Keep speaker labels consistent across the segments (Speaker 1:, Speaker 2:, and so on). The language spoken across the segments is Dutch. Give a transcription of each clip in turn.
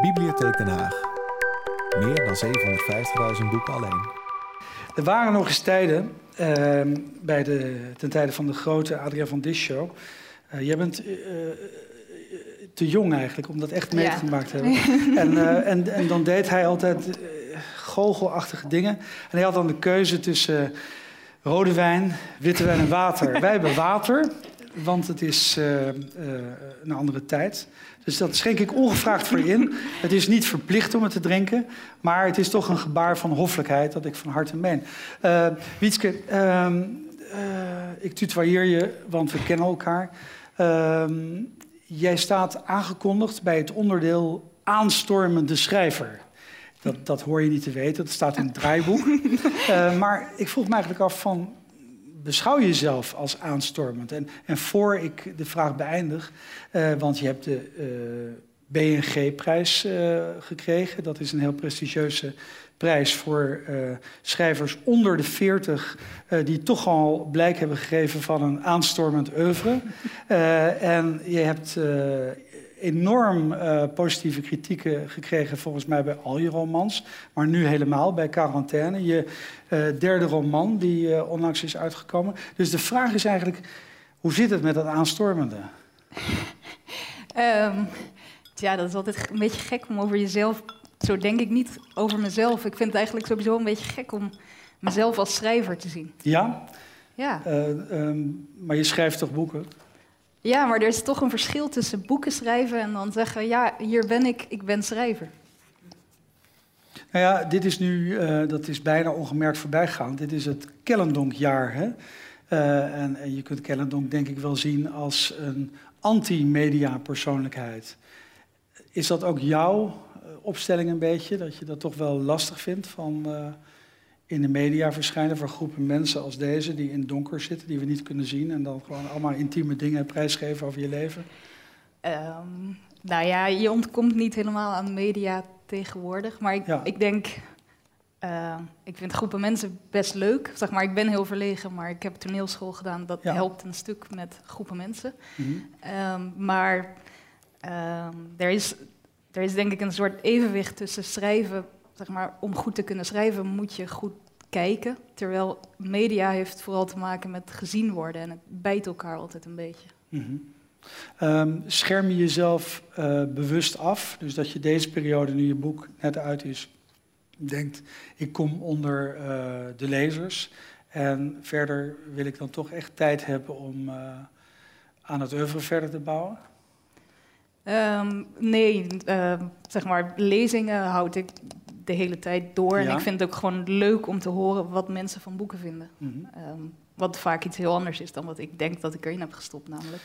Speaker 1: Bibliotheek Den Haag. Meer dan 750.000 boeken alleen.
Speaker 2: Er waren nog eens tijden, uh, bij de, ten tijde van de grote Adriaan van Dis show. Uh, jij bent uh, te jong eigenlijk om dat echt meegemaakt te hebben. en, uh, en, en dan deed hij altijd goochelachtige dingen. En hij had dan de keuze tussen rode wijn, witte wijn en water. Wij hebben water, want het is een andere tijd. Dus dat schenk ik ongevraagd voor in. Het is niet verplicht om het te drinken, maar het is toch een gebaar van hoffelijkheid dat ik van harte meen. Uh, Wietske, uh, uh, ik tutoieer je, want we kennen elkaar. Ehm, jij staat aangekondigd bij het onderdeel aanstormende schrijver. Dat, dat hoor je niet te weten, dat staat in het draaiboek. Uh, maar ik vroeg me eigenlijk af van, beschouw je jezelf als aanstormend? En, en voor ik de vraag beëindig, uh, want je hebt de uh, BNG-prijs uh, gekregen. Dat is een heel prestigieuze prijs voor schrijvers onder de 40... die toch al blijk hebben gegeven van een aanstormend oeuvre. en je hebt enorm uh, positieve kritieken gekregen, volgens mij bij al je romans. Maar nu helemaal bij Quarantaine, je uh, derde roman die uh, onlangs is uitgekomen. Dus de vraag is eigenlijk, hoe zit het met dat aanstormende?
Speaker 3: um, ja, dat is altijd een beetje gek om over jezelf... Zo denk ik niet over mezelf. Ik vind het eigenlijk sowieso een beetje gek om mezelf als schrijver te zien.
Speaker 2: Ja?
Speaker 3: Ja.
Speaker 2: Um, maar je schrijft toch boeken?
Speaker 3: Ja, maar er is toch een verschil tussen boeken schrijven en dan zeggen: ja, hier ben ik, ik ben schrijver.
Speaker 2: Nou ja, dit is nu, uh, dat is bijna ongemerkt voorbijgegaan. Dit is het Kellendonk-jaar. Hè? Uh, en, je kunt Kellendonk denk ik wel zien als een anti-media persoonlijkheid. Is dat ook jouw opstelling een beetje? Dat je dat toch wel lastig vindt van in de media verschijnen voor groepen mensen als deze, die in het donker zitten, die we niet kunnen zien en dan gewoon allemaal intieme dingen prijsgeven over je leven?
Speaker 3: Um, nou ja, je ontkomt niet helemaal aan media tegenwoordig, maar ik, ja. ik denk, uh, ik vind groepen mensen best leuk. Zeg maar, ik ben heel verlegen, maar ik heb toneelschool gedaan, dat ja. helpt een stuk met groepen mensen. Mm -hmm. um, maar um, er, is, er is denk ik een soort evenwicht tussen schrijven zeg maar, om goed te kunnen schrijven moet je goed kijken. Terwijl media heeft vooral te maken met gezien worden en het bijt elkaar altijd een beetje.
Speaker 2: Mm -hmm. um, scherm je jezelf uh, bewust af? Dus dat je deze periode, nu je boek net uit is, denkt: ik kom onder uh, de lezers. En verder wil ik dan toch echt tijd hebben om uh, aan het oeuvre verder te bouwen?
Speaker 3: Um, nee, zeg maar, lezingen houd ik de hele tijd door. Ja. En ik vind het ook gewoon leuk om te horen wat mensen van boeken vinden. Mm -hmm. um, wat vaak iets heel anders is dan wat ik denk dat ik erin heb gestopt, namelijk.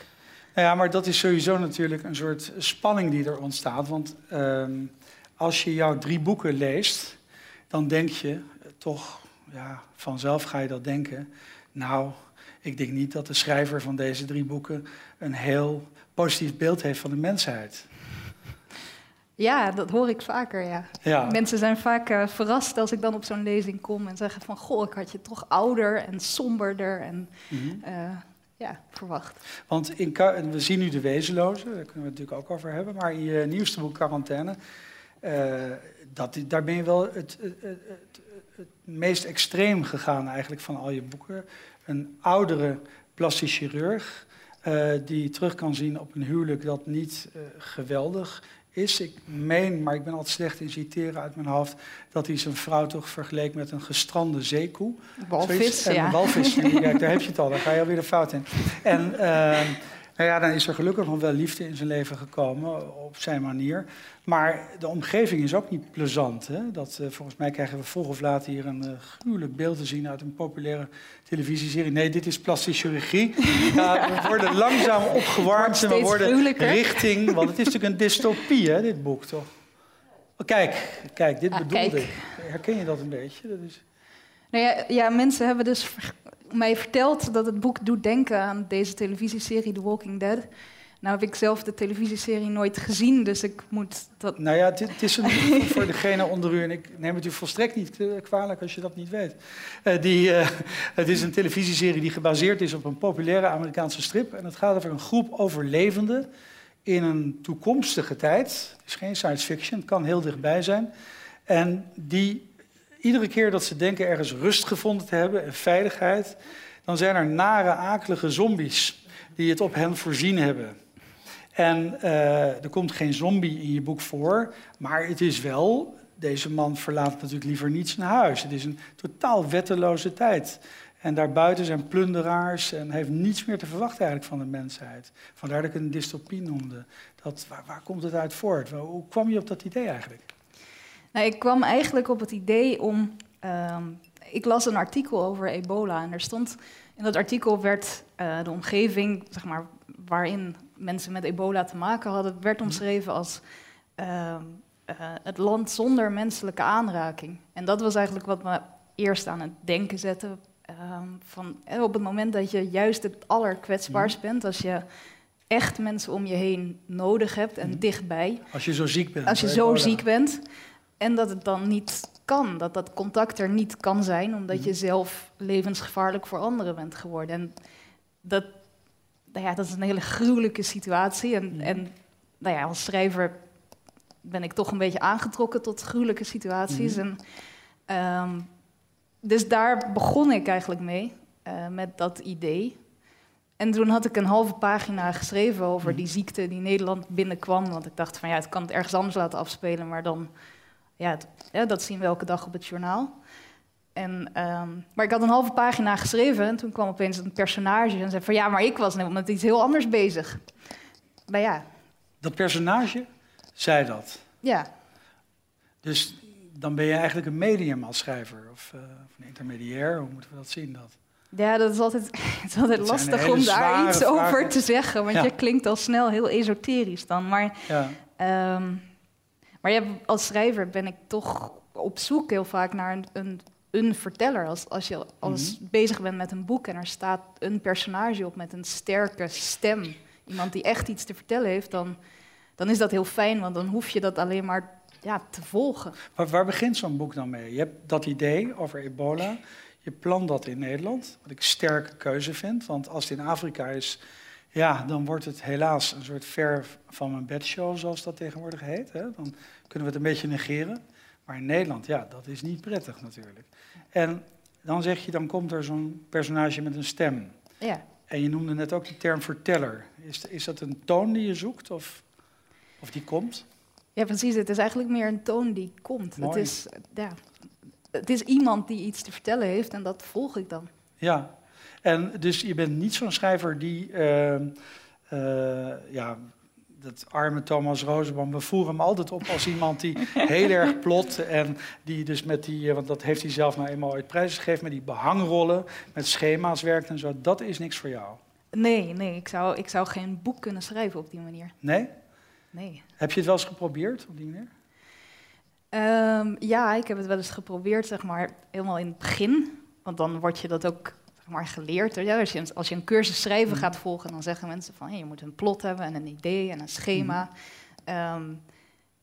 Speaker 2: Nou ja, maar dat is sowieso natuurlijk een soort spanning die er ontstaat. Want um, als je jouw drie boeken leest, dan denk je toch, ja, vanzelf ga je dat denken. Nou, ik denk niet dat de schrijver van deze drie boeken een heel positief beeld heeft van de mensheid.
Speaker 3: Ja, dat hoor ik vaker, ja.
Speaker 2: ja.
Speaker 3: Mensen zijn vaak uh, verrast als ik dan op zo'n lezing kom en zeggen van... goh, ik had je toch ouder en somberder en mm -hmm. uh, ja, verwacht.
Speaker 2: Want in, we zien nu de wezenlozen, daar kunnen we het natuurlijk ook over hebben... maar in je nieuwste boek Quarantaine, uh, dat, daar ben je wel het, het, het, het, meest extreem gegaan eigenlijk van al je boeken. Een oudere plastisch chirurg die terug kan zien op een huwelijk dat niet geweldig is. Ik meen, maar ik ben altijd slecht in citeren uit mijn hoofd, dat hij zijn vrouw toch vergeleek met een gestrande zeekoe.
Speaker 3: Walvis,
Speaker 2: en
Speaker 3: ja.
Speaker 2: Een walvis, kijk, daar heb je het al, daar ga je alweer de fout in. En uh, nou ja, dan is er gelukkig nog wel liefde in zijn leven gekomen, op zijn manier. Maar de omgeving is ook niet plezant. Hè? Dat, uh, volgens mij krijgen we vroeg of laat hier een uh, gruwelijk beeld te zien uit een populaire televisieserie. Nee, dit is plastische chirurgie. Ja, we worden langzaam opgewarmd en we worden richting... Want het is natuurlijk een dystopie, hè, dit boek, toch? Oh, kijk, kijk, dit ah, bedoelde kijk. ik. Herken je dat een beetje? Dat is...
Speaker 3: Nou ja, ja, mensen hebben dus mij verteld dat het boek doet denken aan deze televisieserie The Walking Dead. Nou heb ik zelf de televisieserie nooit gezien, dus ik moet dat...
Speaker 2: Nou ja, het, is een, voor degene onder u, en ik neem het u volstrekt niet kwalijk als je dat niet weet. Uh, die, uh, het is een televisieserie die gebaseerd is op een populaire Amerikaanse strip. En het gaat over een groep overlevenden in een toekomstige tijd. Het is geen science fiction, het kan heel dichtbij zijn. En die iedere keer dat ze denken ergens rust gevonden te hebben en veiligheid, dan zijn er nare, akelige zombies die het op hen voorzien hebben. En uh, er komt geen zombie in je boek voor, maar het is wel, deze man verlaat natuurlijk liever niet zijn huis. Het is een totaal wetteloze tijd. En daarbuiten zijn plunderaars en heeft niets meer te verwachten eigenlijk van de mensheid. Vandaar dat ik een dystopie noemde. Dat, waar, waar komt het uit voort? Hoe kwam je op dat idee eigenlijk?
Speaker 3: Nou, ik kwam eigenlijk op het idee om. Uh, ik las een artikel over ebola en er stond. In dat artikel werd uh, de omgeving, zeg maar, waarin mensen met ebola te maken hadden, werd mhm. omschreven als uh, uh, het land zonder menselijke aanraking. En dat was eigenlijk wat me eerst aan het denken zette. Ehm, van, op het moment dat je juist het allerkwetsbaarst mhm. bent, als je echt mensen om je heen nodig hebt en mhm. dichtbij.
Speaker 2: Als je zo ziek bent.
Speaker 3: Als je zo ziek bent, en dat het dan niet kan, dat dat contact er niet kan zijn, omdat je mhm. zelf levensgevaarlijk voor anderen bent geworden. En dat, nou ja, dat is een hele gruwelijke situatie. En, mhm. en nou ja, als schrijver ben ik toch een beetje aangetrokken tot gruwelijke situaties. Mhm. En, ehm, dus daar begon ik eigenlijk mee, uh, met dat idee. En toen had ik een halve pagina geschreven over die ziekte die Nederland binnenkwam. Want ik dacht van ja, het kan het ergens anders laten afspelen, maar dan ja, dat zien we elke dag op het journaal. En, ehm, maar ik had een halve pagina geschreven en toen kwam opeens een personage en zei van ja, maar ik was net met iets heel anders bezig. Maar ja.
Speaker 2: Dat personage zei dat?
Speaker 3: Ja.
Speaker 2: Dus dan ben je eigenlijk een medium als schrijver of, uh, of een intermediair, hoe moeten we dat zien? Dat?
Speaker 3: Ja, dat is altijd, het is altijd lastig om daar iets over te zeggen, want je klinkt al snel heel esoterisch dan. Maar ja. Ehm, maar ja, als schrijver ben ik toch op zoek heel vaak naar een, een, een verteller. Als, als je als mhm. bezig bent met een boek en er staat een personage op met een sterke stem, iemand die echt iets te vertellen heeft, dan, dan is dat heel fijn, want dan hoef je dat alleen maar ja, te volgen.
Speaker 2: Maar waar begint zo'n boek dan mee? Je hebt dat idee over ebola. Je plant dat in Nederland, wat ik sterke keuze vind. Want als het in Afrika is, ja, dan wordt het helaas een soort ver van mijn bedshow, zoals dat tegenwoordig heet. Hè? Dan kunnen we het een beetje negeren. Maar in Nederland, ja, dat is niet prettig natuurlijk. En dan zeg je, dan komt er zo'n personage met een stem.
Speaker 3: Ja.
Speaker 2: En je noemde net ook de term verteller. Is, is dat een toon die je zoekt of, of die komt?
Speaker 3: Ja, precies. Het is eigenlijk meer een toon die komt. Het is, ja, het is iemand die iets te vertellen heeft en dat volg ik dan.
Speaker 2: Ja, en dus je bent niet zo'n schrijver die, uh, ja, dat arme Thomas Rosenbaum, we voeren hem altijd op als iemand die heel erg plot en die dus met die, eh, want dat heeft hij zelf nou eenmaal uit prijs gegeven, met die behangrollen, met schema's werkt en zo. Dat is niks voor jou.
Speaker 3: Nee, nee, ik zou, ik zou geen boek kunnen schrijven op die manier.
Speaker 2: Nee?
Speaker 3: Nee.
Speaker 2: Heb je het wel eens geprobeerd op die manier?
Speaker 3: Um, ja, ik heb het wel eens geprobeerd, zeg maar, helemaal in het begin. Want dan word je dat ook maar geleerd. Ja, als, je, als je een cursus schrijven mm. gaat volgen, dan zeggen mensen van hey, je moet een plot hebben en een idee en een schema. Mm. Ehm,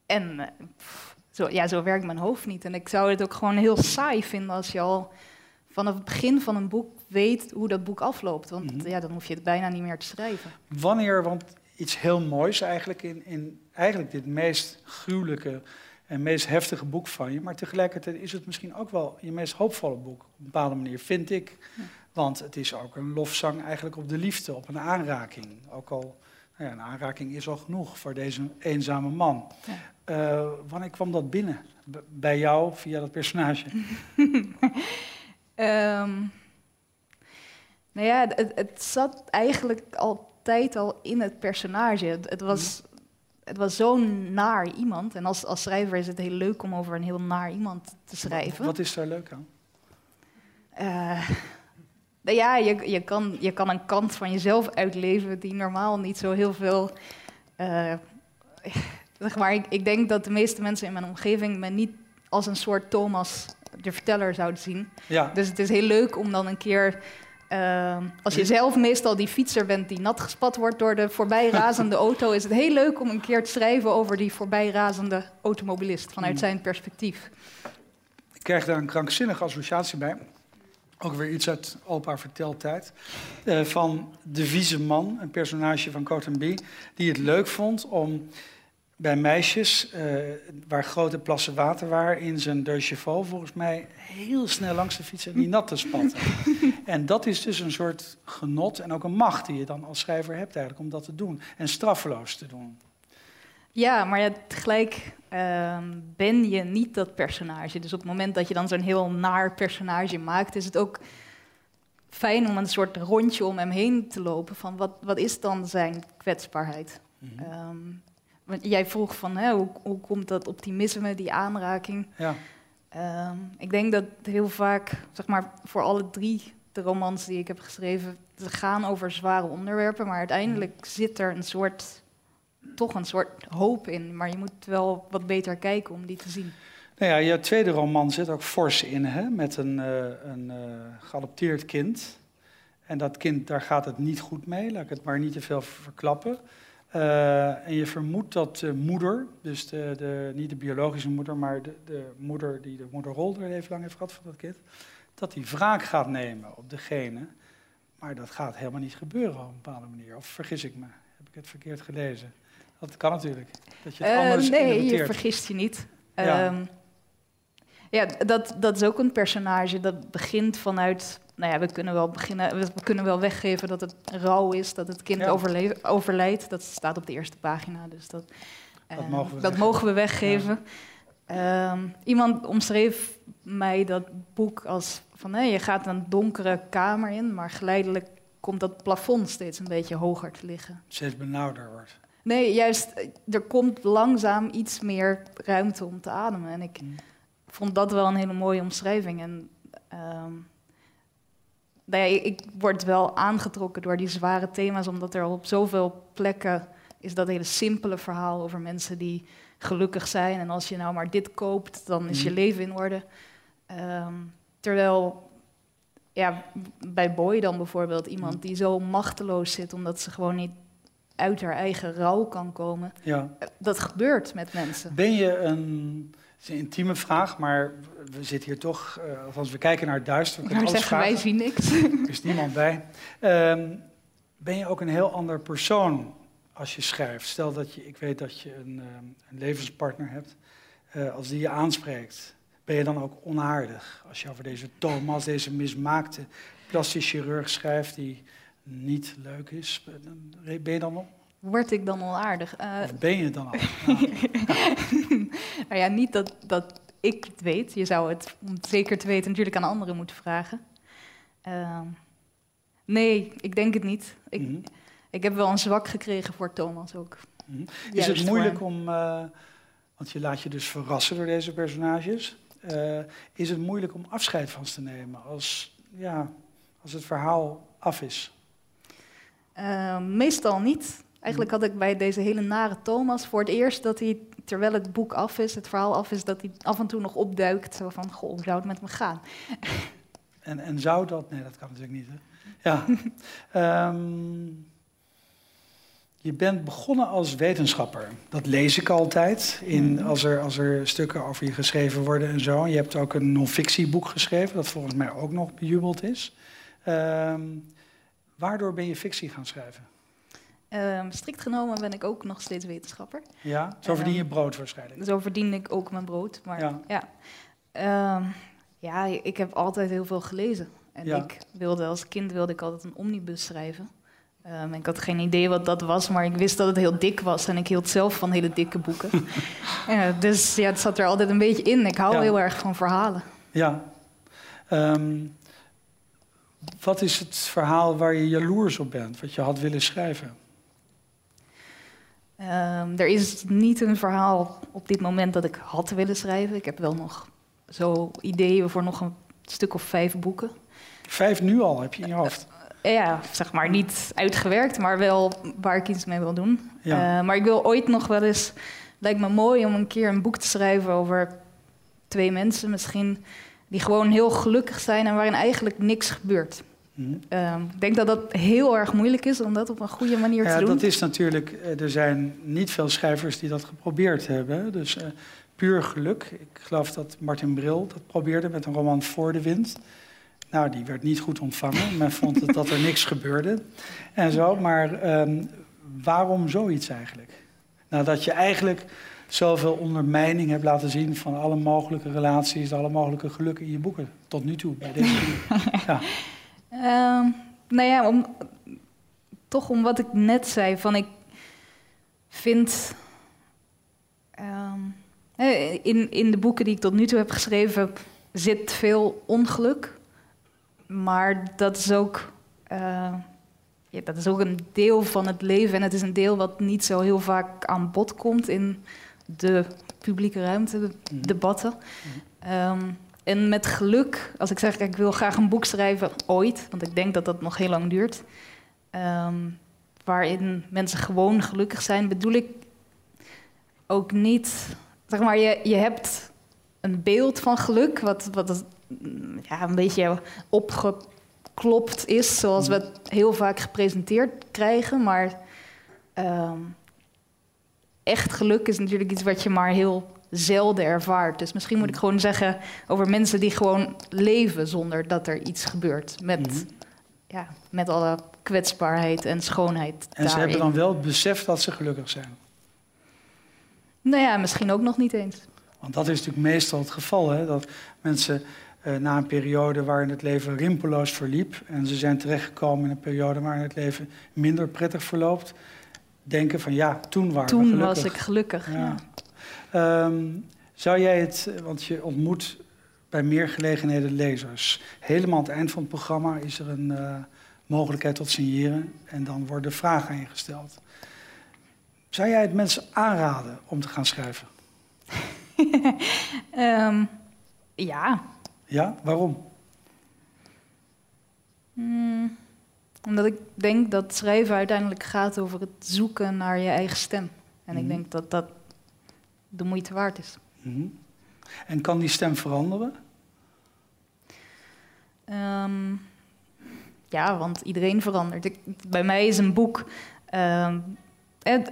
Speaker 3: en zo, ja, zo werkt mijn hoofd niet. En ik zou het ook gewoon heel saai vinden als je al vanaf het begin van een boek weet hoe dat boek afloopt. Want mm-hmm. ja, dan hoef je het bijna niet meer te schrijven.
Speaker 2: Wanneer, want iets heel moois eigenlijk in, in eigenlijk dit meest gruwelijke en meest heftige boek van je. Maar tegelijkertijd is het misschien ook wel je meest hoopvolle boek. Op een bepaalde manier, vind ik. Want het is ook een lofzang eigenlijk op de liefde, op een aanraking. Ook al, nou ja, een aanraking is al genoeg voor deze eenzame man. Ja. Uh, wanneer kwam dat binnen? bij jou via dat personage? um,
Speaker 3: nou ja, het, het, zat eigenlijk altijd al in het personage. Het, was, het was zo'n naar iemand. En als, als schrijver is het heel leuk om over een heel naar iemand te schrijven.
Speaker 2: Wat is daar leuk aan?
Speaker 3: Uh, ja, je, je, kan, je kan een kant van jezelf uitleven die normaal niet zo heel veel. Uh, zeg maar, ik, ik, denk dat de meeste mensen in mijn omgeving me niet als een soort Thomas de verteller zouden zien.
Speaker 2: Ja.
Speaker 3: Dus het is heel leuk om dan een keer. Uh, als je zelf meestal die fietser bent die nat gespat wordt door de voorbijrazende auto, is het heel leuk om een keer te schrijven over die voorbijrazende automobilist vanuit mm. zijn perspectief.
Speaker 2: Ik krijg daar een krankzinnige associatie bij ook weer iets uit opa verteltijd, uh, van de vieze man, een personage van Cotton B, die het leuk vond om bij meisjes, uh, waar grote plassen water waren, in zijn deux chevaux volgens mij heel snel langs de fiets en die nat te spatten. en dat is dus een soort genot en ook een macht die je dan als schrijver hebt eigenlijk om dat te doen. En straffeloos te doen.
Speaker 3: Ja, maar ja, tegelijk uh, ben je niet dat personage. Dus op het moment dat je dan zo'n heel naar personage maakt, is het ook fijn om een soort rondje om hem heen te lopen van wat, wat is dan zijn kwetsbaarheid. Mm want jij vroeg van hè, hoe, hoe komt dat optimisme, die aanraking. Ja. Ehm, ik denk dat heel vaak, zeg maar, voor alle drie de romans die ik heb geschreven, ze gaan over zware onderwerpen, maar uiteindelijk mhm. zit er een soort, toch een soort hoop in. Maar je moet wel wat beter kijken om die te zien.
Speaker 2: Nou ja, je tweede roman zit ook fors in, hè? met een, uh, een uh, geadopteerd kind. En dat kind, daar gaat het niet goed mee, laat ik het maar niet te veel verklappen. Uh, en je vermoedt dat de moeder, dus de, de, niet de biologische moeder, maar de, de moeder die de moederrol er even lang heeft gehad van dat kind, dat die wraak gaat nemen op degene. Maar dat gaat helemaal niet gebeuren op een bepaalde manier. Of vergis ik me? Heb ik het verkeerd gelezen? Dat kan natuurlijk. Dat je het uh, anders
Speaker 3: nee, je vergist je niet. Ja. Um, ja, dat, dat is ook een personage dat begint vanuit. Nou ja, we kunnen wel beginnen. We kunnen wel weggeven dat het rouw is, dat het kind ja. overlijdt. Dat staat op de eerste pagina. Dus dat,
Speaker 2: dat, uh, mogen, we
Speaker 3: dat mogen, we weggeven. Ja. Um, iemand omschreef mij dat boek als van hey, je gaat een donkere kamer in, maar geleidelijk komt dat plafond steeds een beetje hoger te liggen.
Speaker 2: Steeds benauwder wordt.
Speaker 3: Nee, juist, er komt langzaam iets meer ruimte om te ademen. En ik. Mm vond dat wel een hele mooie omschrijving. En um, nou ja, ik word wel aangetrokken door die zware thema's, omdat er op zoveel plekken is dat hele simpele verhaal over mensen die gelukkig zijn. En als je nou maar dit koopt, dan is je mhm. leven in orde. Um, terwijl ja, bij Boy dan bijvoorbeeld, iemand mhm. die zo machteloos zit omdat ze gewoon niet uit haar eigen rouw kan komen. Ja. Dat gebeurt met mensen.
Speaker 2: Ben je een is een intieme vraag, maar we zitten hier toch, uh, of als we kijken naar het duister, we
Speaker 3: kunnen alles zeggen, vragen. wij zien niks.
Speaker 2: Er is niemand bij. Um, ben je ook een heel ander persoon als je schrijft? Stel dat je, ik weet dat je een, um, een levenspartner hebt, uh, als die je aanspreekt, ben je dan ook onaardig? Als je over deze Thomas, deze mismaakte plastisch chirurg schrijft die niet leuk is, ben je dan nog
Speaker 3: Word ik dan onaardig?
Speaker 2: Uh, of ben je dan al?
Speaker 3: nou ja, niet dat, dat ik het weet. Je zou het, om het zeker te weten, natuurlijk aan anderen moeten vragen. Uh, nee, ik denk het niet. Ik, mm -hmm. ik heb wel een zwak gekregen voor Thomas ook.
Speaker 2: Mm -hmm. Is het moeilijk om, uh, want je laat je dus verrassen door deze personages. Uh, is het moeilijk om afscheid van ze te nemen als, ja, als het verhaal af is?
Speaker 3: Ehm, meestal niet. Eigenlijk had ik bij deze hele nare Thomas voor het eerst dat hij, terwijl het boek af is, het verhaal af is, dat hij af en toe nog opduikt. Zo van, goh, zou het met me gaan?
Speaker 2: En, en zou dat? Nee, dat kan natuurlijk niet. Hè? Ja. um, je bent begonnen als wetenschapper. Dat lees ik altijd in, mhm. als, er, als er stukken over je geschreven worden en zo. Je hebt ook een non-fictieboek geschreven, dat volgens mij ook nog bejubeld is. Um, waardoor ben je fictie gaan schrijven?
Speaker 3: Um, strikt genomen ben ik ook nog steeds wetenschapper.
Speaker 2: Ja, zo verdien je ehm, brood waarschijnlijk.
Speaker 3: Zo verdien ik ook mijn brood. Maar ja, ja. Um, ja ik heb altijd heel veel gelezen. En ik wilde als kind wilde ik altijd een omnibus schrijven. Um, ik had geen idee wat dat was, maar ik wist dat het heel dik was. En ik hield zelf van hele dikke boeken. ja, dus ja, het zat er altijd een beetje in. Ik hou heel erg van verhalen.
Speaker 2: Ja. Wat is het verhaal waar je jaloers op bent? Wat je had willen schrijven?
Speaker 3: Um, er is niet een verhaal op dit moment dat ik had willen schrijven. Ik heb wel nog zo ideeën voor nog een stuk of vijf boeken.
Speaker 2: Vijf nu al heb je in je hoofd?
Speaker 3: Uh, ja, zeg maar niet uitgewerkt, maar wel waar ik iets mee wil doen. Ja. Uh, maar ik wil ooit nog wel eens. Lijkt me mooi om een keer een boek te schrijven over twee mensen misschien. Die gewoon heel gelukkig zijn en waarin eigenlijk niks gebeurt. Mhm. Ehm, ik denk dat dat heel erg moeilijk is om dat op een goede manier
Speaker 2: ja,
Speaker 3: te doen.
Speaker 2: Ja, dat is natuurlijk. Eh, er zijn niet veel schrijvers die dat geprobeerd hebben. Dus uh, puur geluk. Ik geloof dat Martin Bril dat probeerde met een roman Voor de Wind. Nou, die werd niet goed ontvangen. Men vond het dat er niks gebeurde en zo. Maar ehm, waarom zoiets eigenlijk? Nou, dat je eigenlijk zoveel ondermijning hebt laten zien van alle mogelijke relaties, alle mogelijke gelukken in je boeken. Tot nu toe, bij deze
Speaker 3: ja. Uh, nou ja, om, toch om wat ik net zei, van ik vind... Ehm, in, in de boeken die ik tot nu toe heb geschreven zit veel ongeluk. Maar dat is ook, uh, ja, dat is ook een deel van het leven. En het is een deel wat niet zo heel vaak aan bod komt in de publieke ruimte, de mhm. debatten. Ehm, en met geluk, als ik zeg, ik wil graag een boek schrijven, ooit, want ik denk dat dat nog heel lang duurt, ehm, waarin mensen gewoon gelukkig zijn, bedoel ik ook niet, zeg maar, je, je hebt een beeld van geluk, wat, wat ja, een beetje opgeklopt is, zoals we het heel vaak gepresenteerd krijgen. Maar ehm, echt geluk is natuurlijk iets wat je maar heel zelden ervaart. Dus misschien moet ik gewoon zeggen over mensen die gewoon leven zonder dat er iets gebeurt. Met, mhm. ja, met alle kwetsbaarheid en schoonheid.
Speaker 2: En ze hebben dan wel het besef dat ze gelukkig zijn.
Speaker 3: Nou ja, misschien ook nog niet eens.
Speaker 2: Want dat is natuurlijk meestal het geval, hè? dat mensen eh, na een periode waarin het leven rimpeloos verliep en ze zijn terechtgekomen in een periode waarin het leven minder prettig verloopt, denken van ja, toen waren
Speaker 3: toen
Speaker 2: we gelukkig.
Speaker 3: was ik gelukkig. Ja.
Speaker 2: Ehm, zou jij het, want je ontmoet bij meer gelegenheden lezers. Helemaal aan het eind van het programma is er een uh, mogelijkheid tot signeren en dan worden vragen aan je gesteld. Zou jij het mensen aanraden om te gaan schrijven?
Speaker 3: um, ja.
Speaker 2: Ja, waarom?
Speaker 3: Hmm, omdat ik denk dat schrijven uiteindelijk gaat over het zoeken naar je eigen stem. En ik mhm. denk dat dat de moeite waard is.
Speaker 2: Mhm. En kan die stem veranderen?
Speaker 3: Um, ja, want iedereen verandert. Ik, bij mij is een boek het,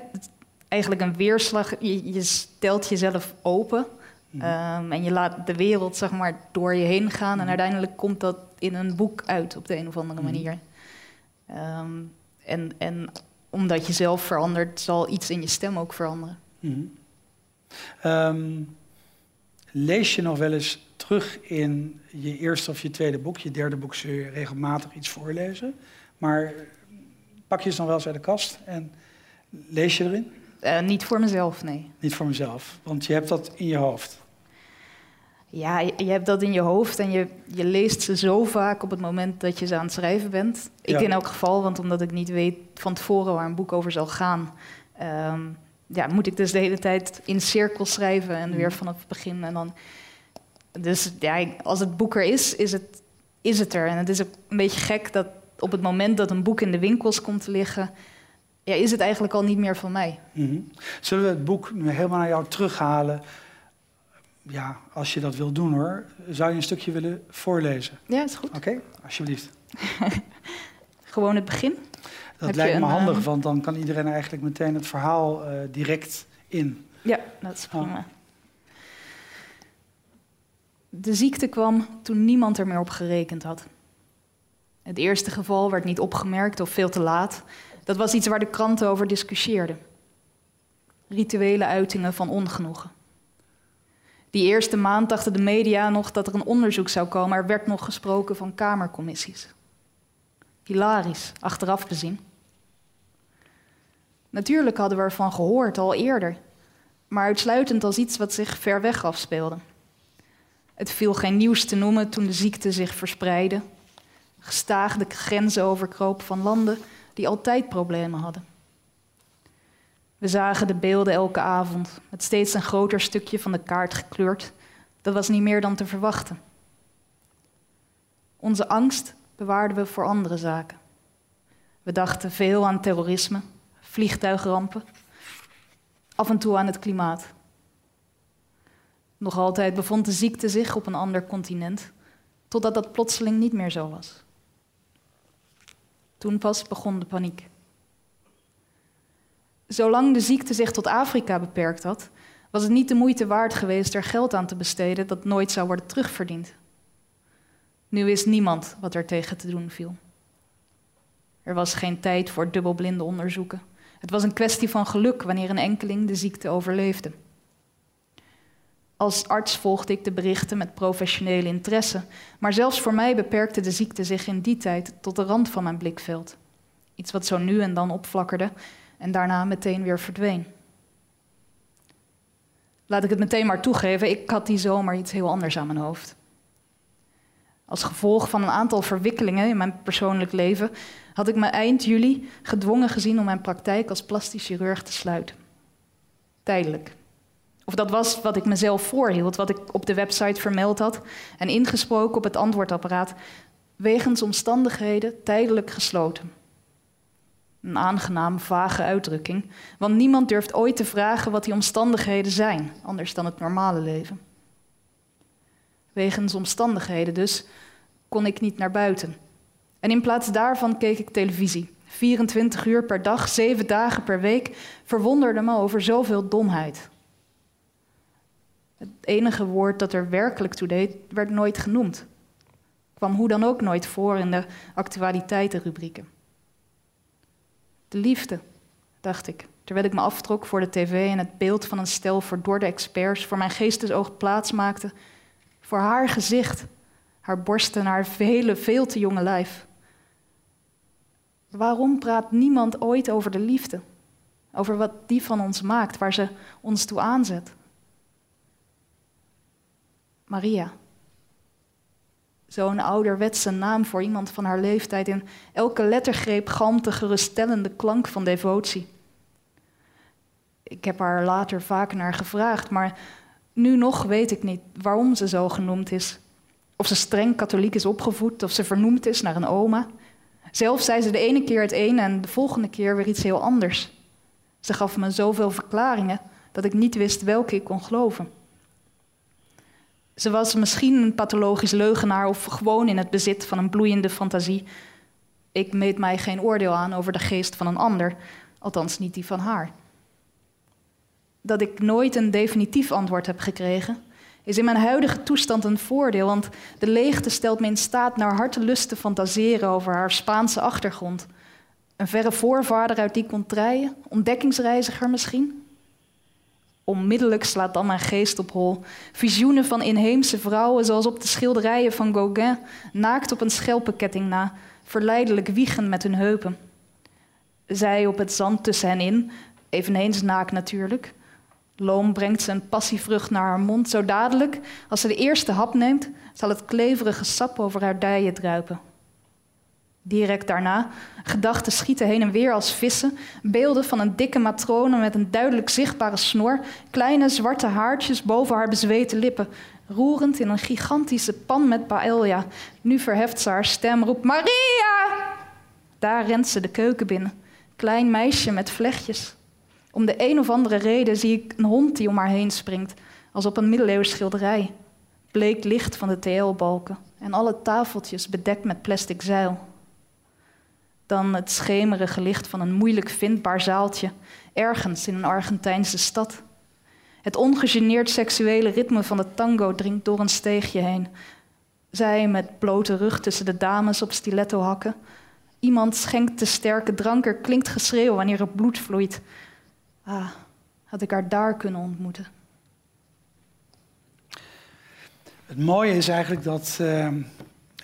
Speaker 3: eigenlijk een weerslag. Je, je stelt jezelf open mhm. um, en je laat de wereld zeg maar, door je heen gaan. En uiteindelijk komt dat in een boek uit op de een of andere manier. En, en omdat je zelf verandert, zal iets in je stem ook veranderen.
Speaker 2: Um, lees je nog wel eens terug in je eerste of je tweede boek? Je derde boek zul je regelmatig iets voorlezen. Maar pak je ze dan wel eens uit de kast en lees je erin?
Speaker 3: Uh, niet voor mezelf, nee.
Speaker 2: Niet voor mezelf, want je hebt dat in je hoofd.
Speaker 3: Ja, je, hebt dat in je hoofd en je, je leest ze zo vaak op het moment dat je ze aan het schrijven bent. Ik in elk geval, want omdat ik niet weet van tevoren waar een boek over zal gaan, um, ja, moet ik dus de hele tijd in cirkels schrijven en weer mhm. vanaf het begin. En dan, dus ja, als het boek er is, is het, is het er. En het is ook een beetje gek dat op het moment dat een boek in de winkels komt te liggen, ja, is het eigenlijk al niet meer van mij.
Speaker 2: Mhm. Zullen we het boek nu helemaal naar jou terughalen? Ja, als je dat wil doen hoor. Zou je een stukje willen voorlezen?
Speaker 3: Ja, is goed.
Speaker 2: Oké, alsjeblieft.
Speaker 3: Gewoon het begin?
Speaker 2: Dat lijkt me handig, ehm, want dan kan iedereen eigenlijk meteen het verhaal uh, direct in.
Speaker 3: Ja, dat is prima. Oh. De ziekte kwam toen niemand er meer op gerekend had. Het eerste geval werd niet opgemerkt of veel te laat. Dat was iets waar de kranten over discussieerden. Rituele uitingen van ongenoegen. Die eerste maand dachten de media nog dat er een onderzoek zou komen. Er werd nog gesproken van kamercommissies. Hilarisch, achteraf gezien. Natuurlijk hadden we ervan gehoord al eerder, maar uitsluitend als iets wat zich ver weg afspeelde. Het viel geen nieuws te noemen toen de ziekte zich verspreidde, gestaag de grenzen overkroop van landen die altijd problemen hadden. We zagen de beelden elke avond, met steeds een groter stukje van de kaart gekleurd. Dat was niet meer dan te verwachten. Onze angst bewaarden we voor andere zaken. We dachten veel aan terrorisme, vliegtuigrampen, af en toe aan het klimaat. Nog altijd bevond de ziekte zich op een ander continent, totdat dat plotseling niet meer zo was. Toen pas begon de paniek. Zolang de ziekte zich tot Afrika beperkt had, was het niet de moeite waard geweest er geld aan te besteden dat nooit zou worden terugverdiend. Nu wist niemand wat er tegen te doen viel. Er was geen tijd voor dubbelblinde onderzoeken. Het was een kwestie van geluk wanneer een enkeling de ziekte overleefde. Als arts volgde ik de berichten met professionele interesse, maar zelfs voor mij beperkte de ziekte zich in die tijd tot de rand van mijn blikveld. Iets wat zo nu en dan opflakkerde en daarna meteen weer verdween. Laat ik het meteen maar toegeven, ik had die zomer iets heel anders aan mijn hoofd. Als gevolg van een aantal verwikkelingen in mijn persoonlijk leven had ik me eind juli gedwongen gezien om mijn praktijk als plastisch chirurg te sluiten. Tijdelijk. Of dat was wat ik mezelf voorhield, wat ik op de website vermeld had en ingesproken op het antwoordapparaat, wegens omstandigheden tijdelijk gesloten. Een aangenaam vage uitdrukking, want niemand durft ooit te vragen wat die omstandigheden zijn, anders dan het normale leven. Wegens omstandigheden dus kon ik niet naar buiten. En in plaats daarvan keek ik televisie. 24 uur per dag, 7 dagen per week, verwonderde me over zoveel domheid. Het enige woord dat er werkelijk toe deed, werd nooit genoemd. Kwam hoe dan ook nooit voor in de actualiteitenrubrieken. De liefde, dacht ik, terwijl ik me aftrok voor de tv en het beeld van een stel verdorde experts voor mijn geestesoog plaats maakte. Voor haar gezicht, haar borsten en haar vele, veel te jonge lijf. Waarom praat niemand ooit over de liefde? Over wat die van ons maakt, waar ze ons toe aanzet? Maria. Zo'n ouderwetse naam voor iemand van haar leeftijd. In elke lettergreep galmt de geruststellende klank van devotie. Ik heb haar later vaak naar gevraagd, maar nu nog weet ik niet waarom ze zo genoemd is. Of ze streng katholiek is opgevoed, of ze vernoemd is naar een oma. Zelf zei ze de ene keer het een en de volgende keer weer iets heel anders. Ze gaf me zoveel verklaringen dat ik niet wist welke ik kon geloven. Ze was misschien een pathologisch leugenaar of gewoon in het bezit van een bloeiende fantasie. Ik meet mij geen oordeel aan over de geest van een ander, althans niet die van haar. Dat ik nooit een definitief antwoord heb gekregen, is in mijn huidige toestand een voordeel, want de leegte stelt me in staat naar hartelust te fantaseren over haar Spaanse achtergrond. Een verre voorvader uit die contraien, ontdekkingsreiziger misschien? Onmiddellijk slaat dan mijn geest op hol. Visioenen van inheemse vrouwen, zoals op de schilderijen van Gauguin, naakt op een schelpenketting na, verleidelijk wiegen met hun heupen. Zij op het zand tussen hen in, eveneens naakt natuurlijk, Loom brengt een passievrucht naar haar mond. Zo dadelijk, als ze de eerste hap neemt, zal het kleverige sap over haar dijen druipen. Direct daarna, gedachten schieten heen en weer als vissen. Beelden van een dikke matrone met een duidelijk zichtbare snor. Kleine zwarte haartjes boven haar bezweten lippen. Roerend in een gigantische pan met paella. Nu verheft ze haar stem, roept Maria! Daar rent ze de keuken binnen. Klein meisje met vlechtjes. Om de een of andere reden zie ik een hond die om haar heen springt, als op een middeleeuws schilderij. Bleek licht van de TL-balken en alle tafeltjes bedekt met plastic zeil. Dan het schemerige licht van een moeilijk vindbaar zaaltje, ergens in een Argentijnse stad. Het ongegeneerd seksuele ritme van de tango dringt door een steegje heen. Zij met blote rug tussen de dames op stiletto-hakken. Iemand schenkt de sterke drank, er klinkt geschreeuw wanneer er bloed vloeit. Ah, had ik haar daar kunnen ontmoeten.
Speaker 2: Het mooie is eigenlijk dat uh,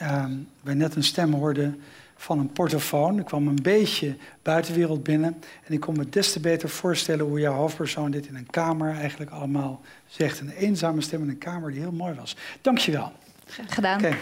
Speaker 2: uh, wij net een stem hoorden van een portofoon. Ik kwam een beetje buitenwereld binnen. En ik kon me des te beter voorstellen hoe jouw hoofdpersoon dit in een kamer eigenlijk allemaal zegt. Een eenzame stem in een kamer die heel mooi was. Dankjewel.
Speaker 3: Gedaan. Okay.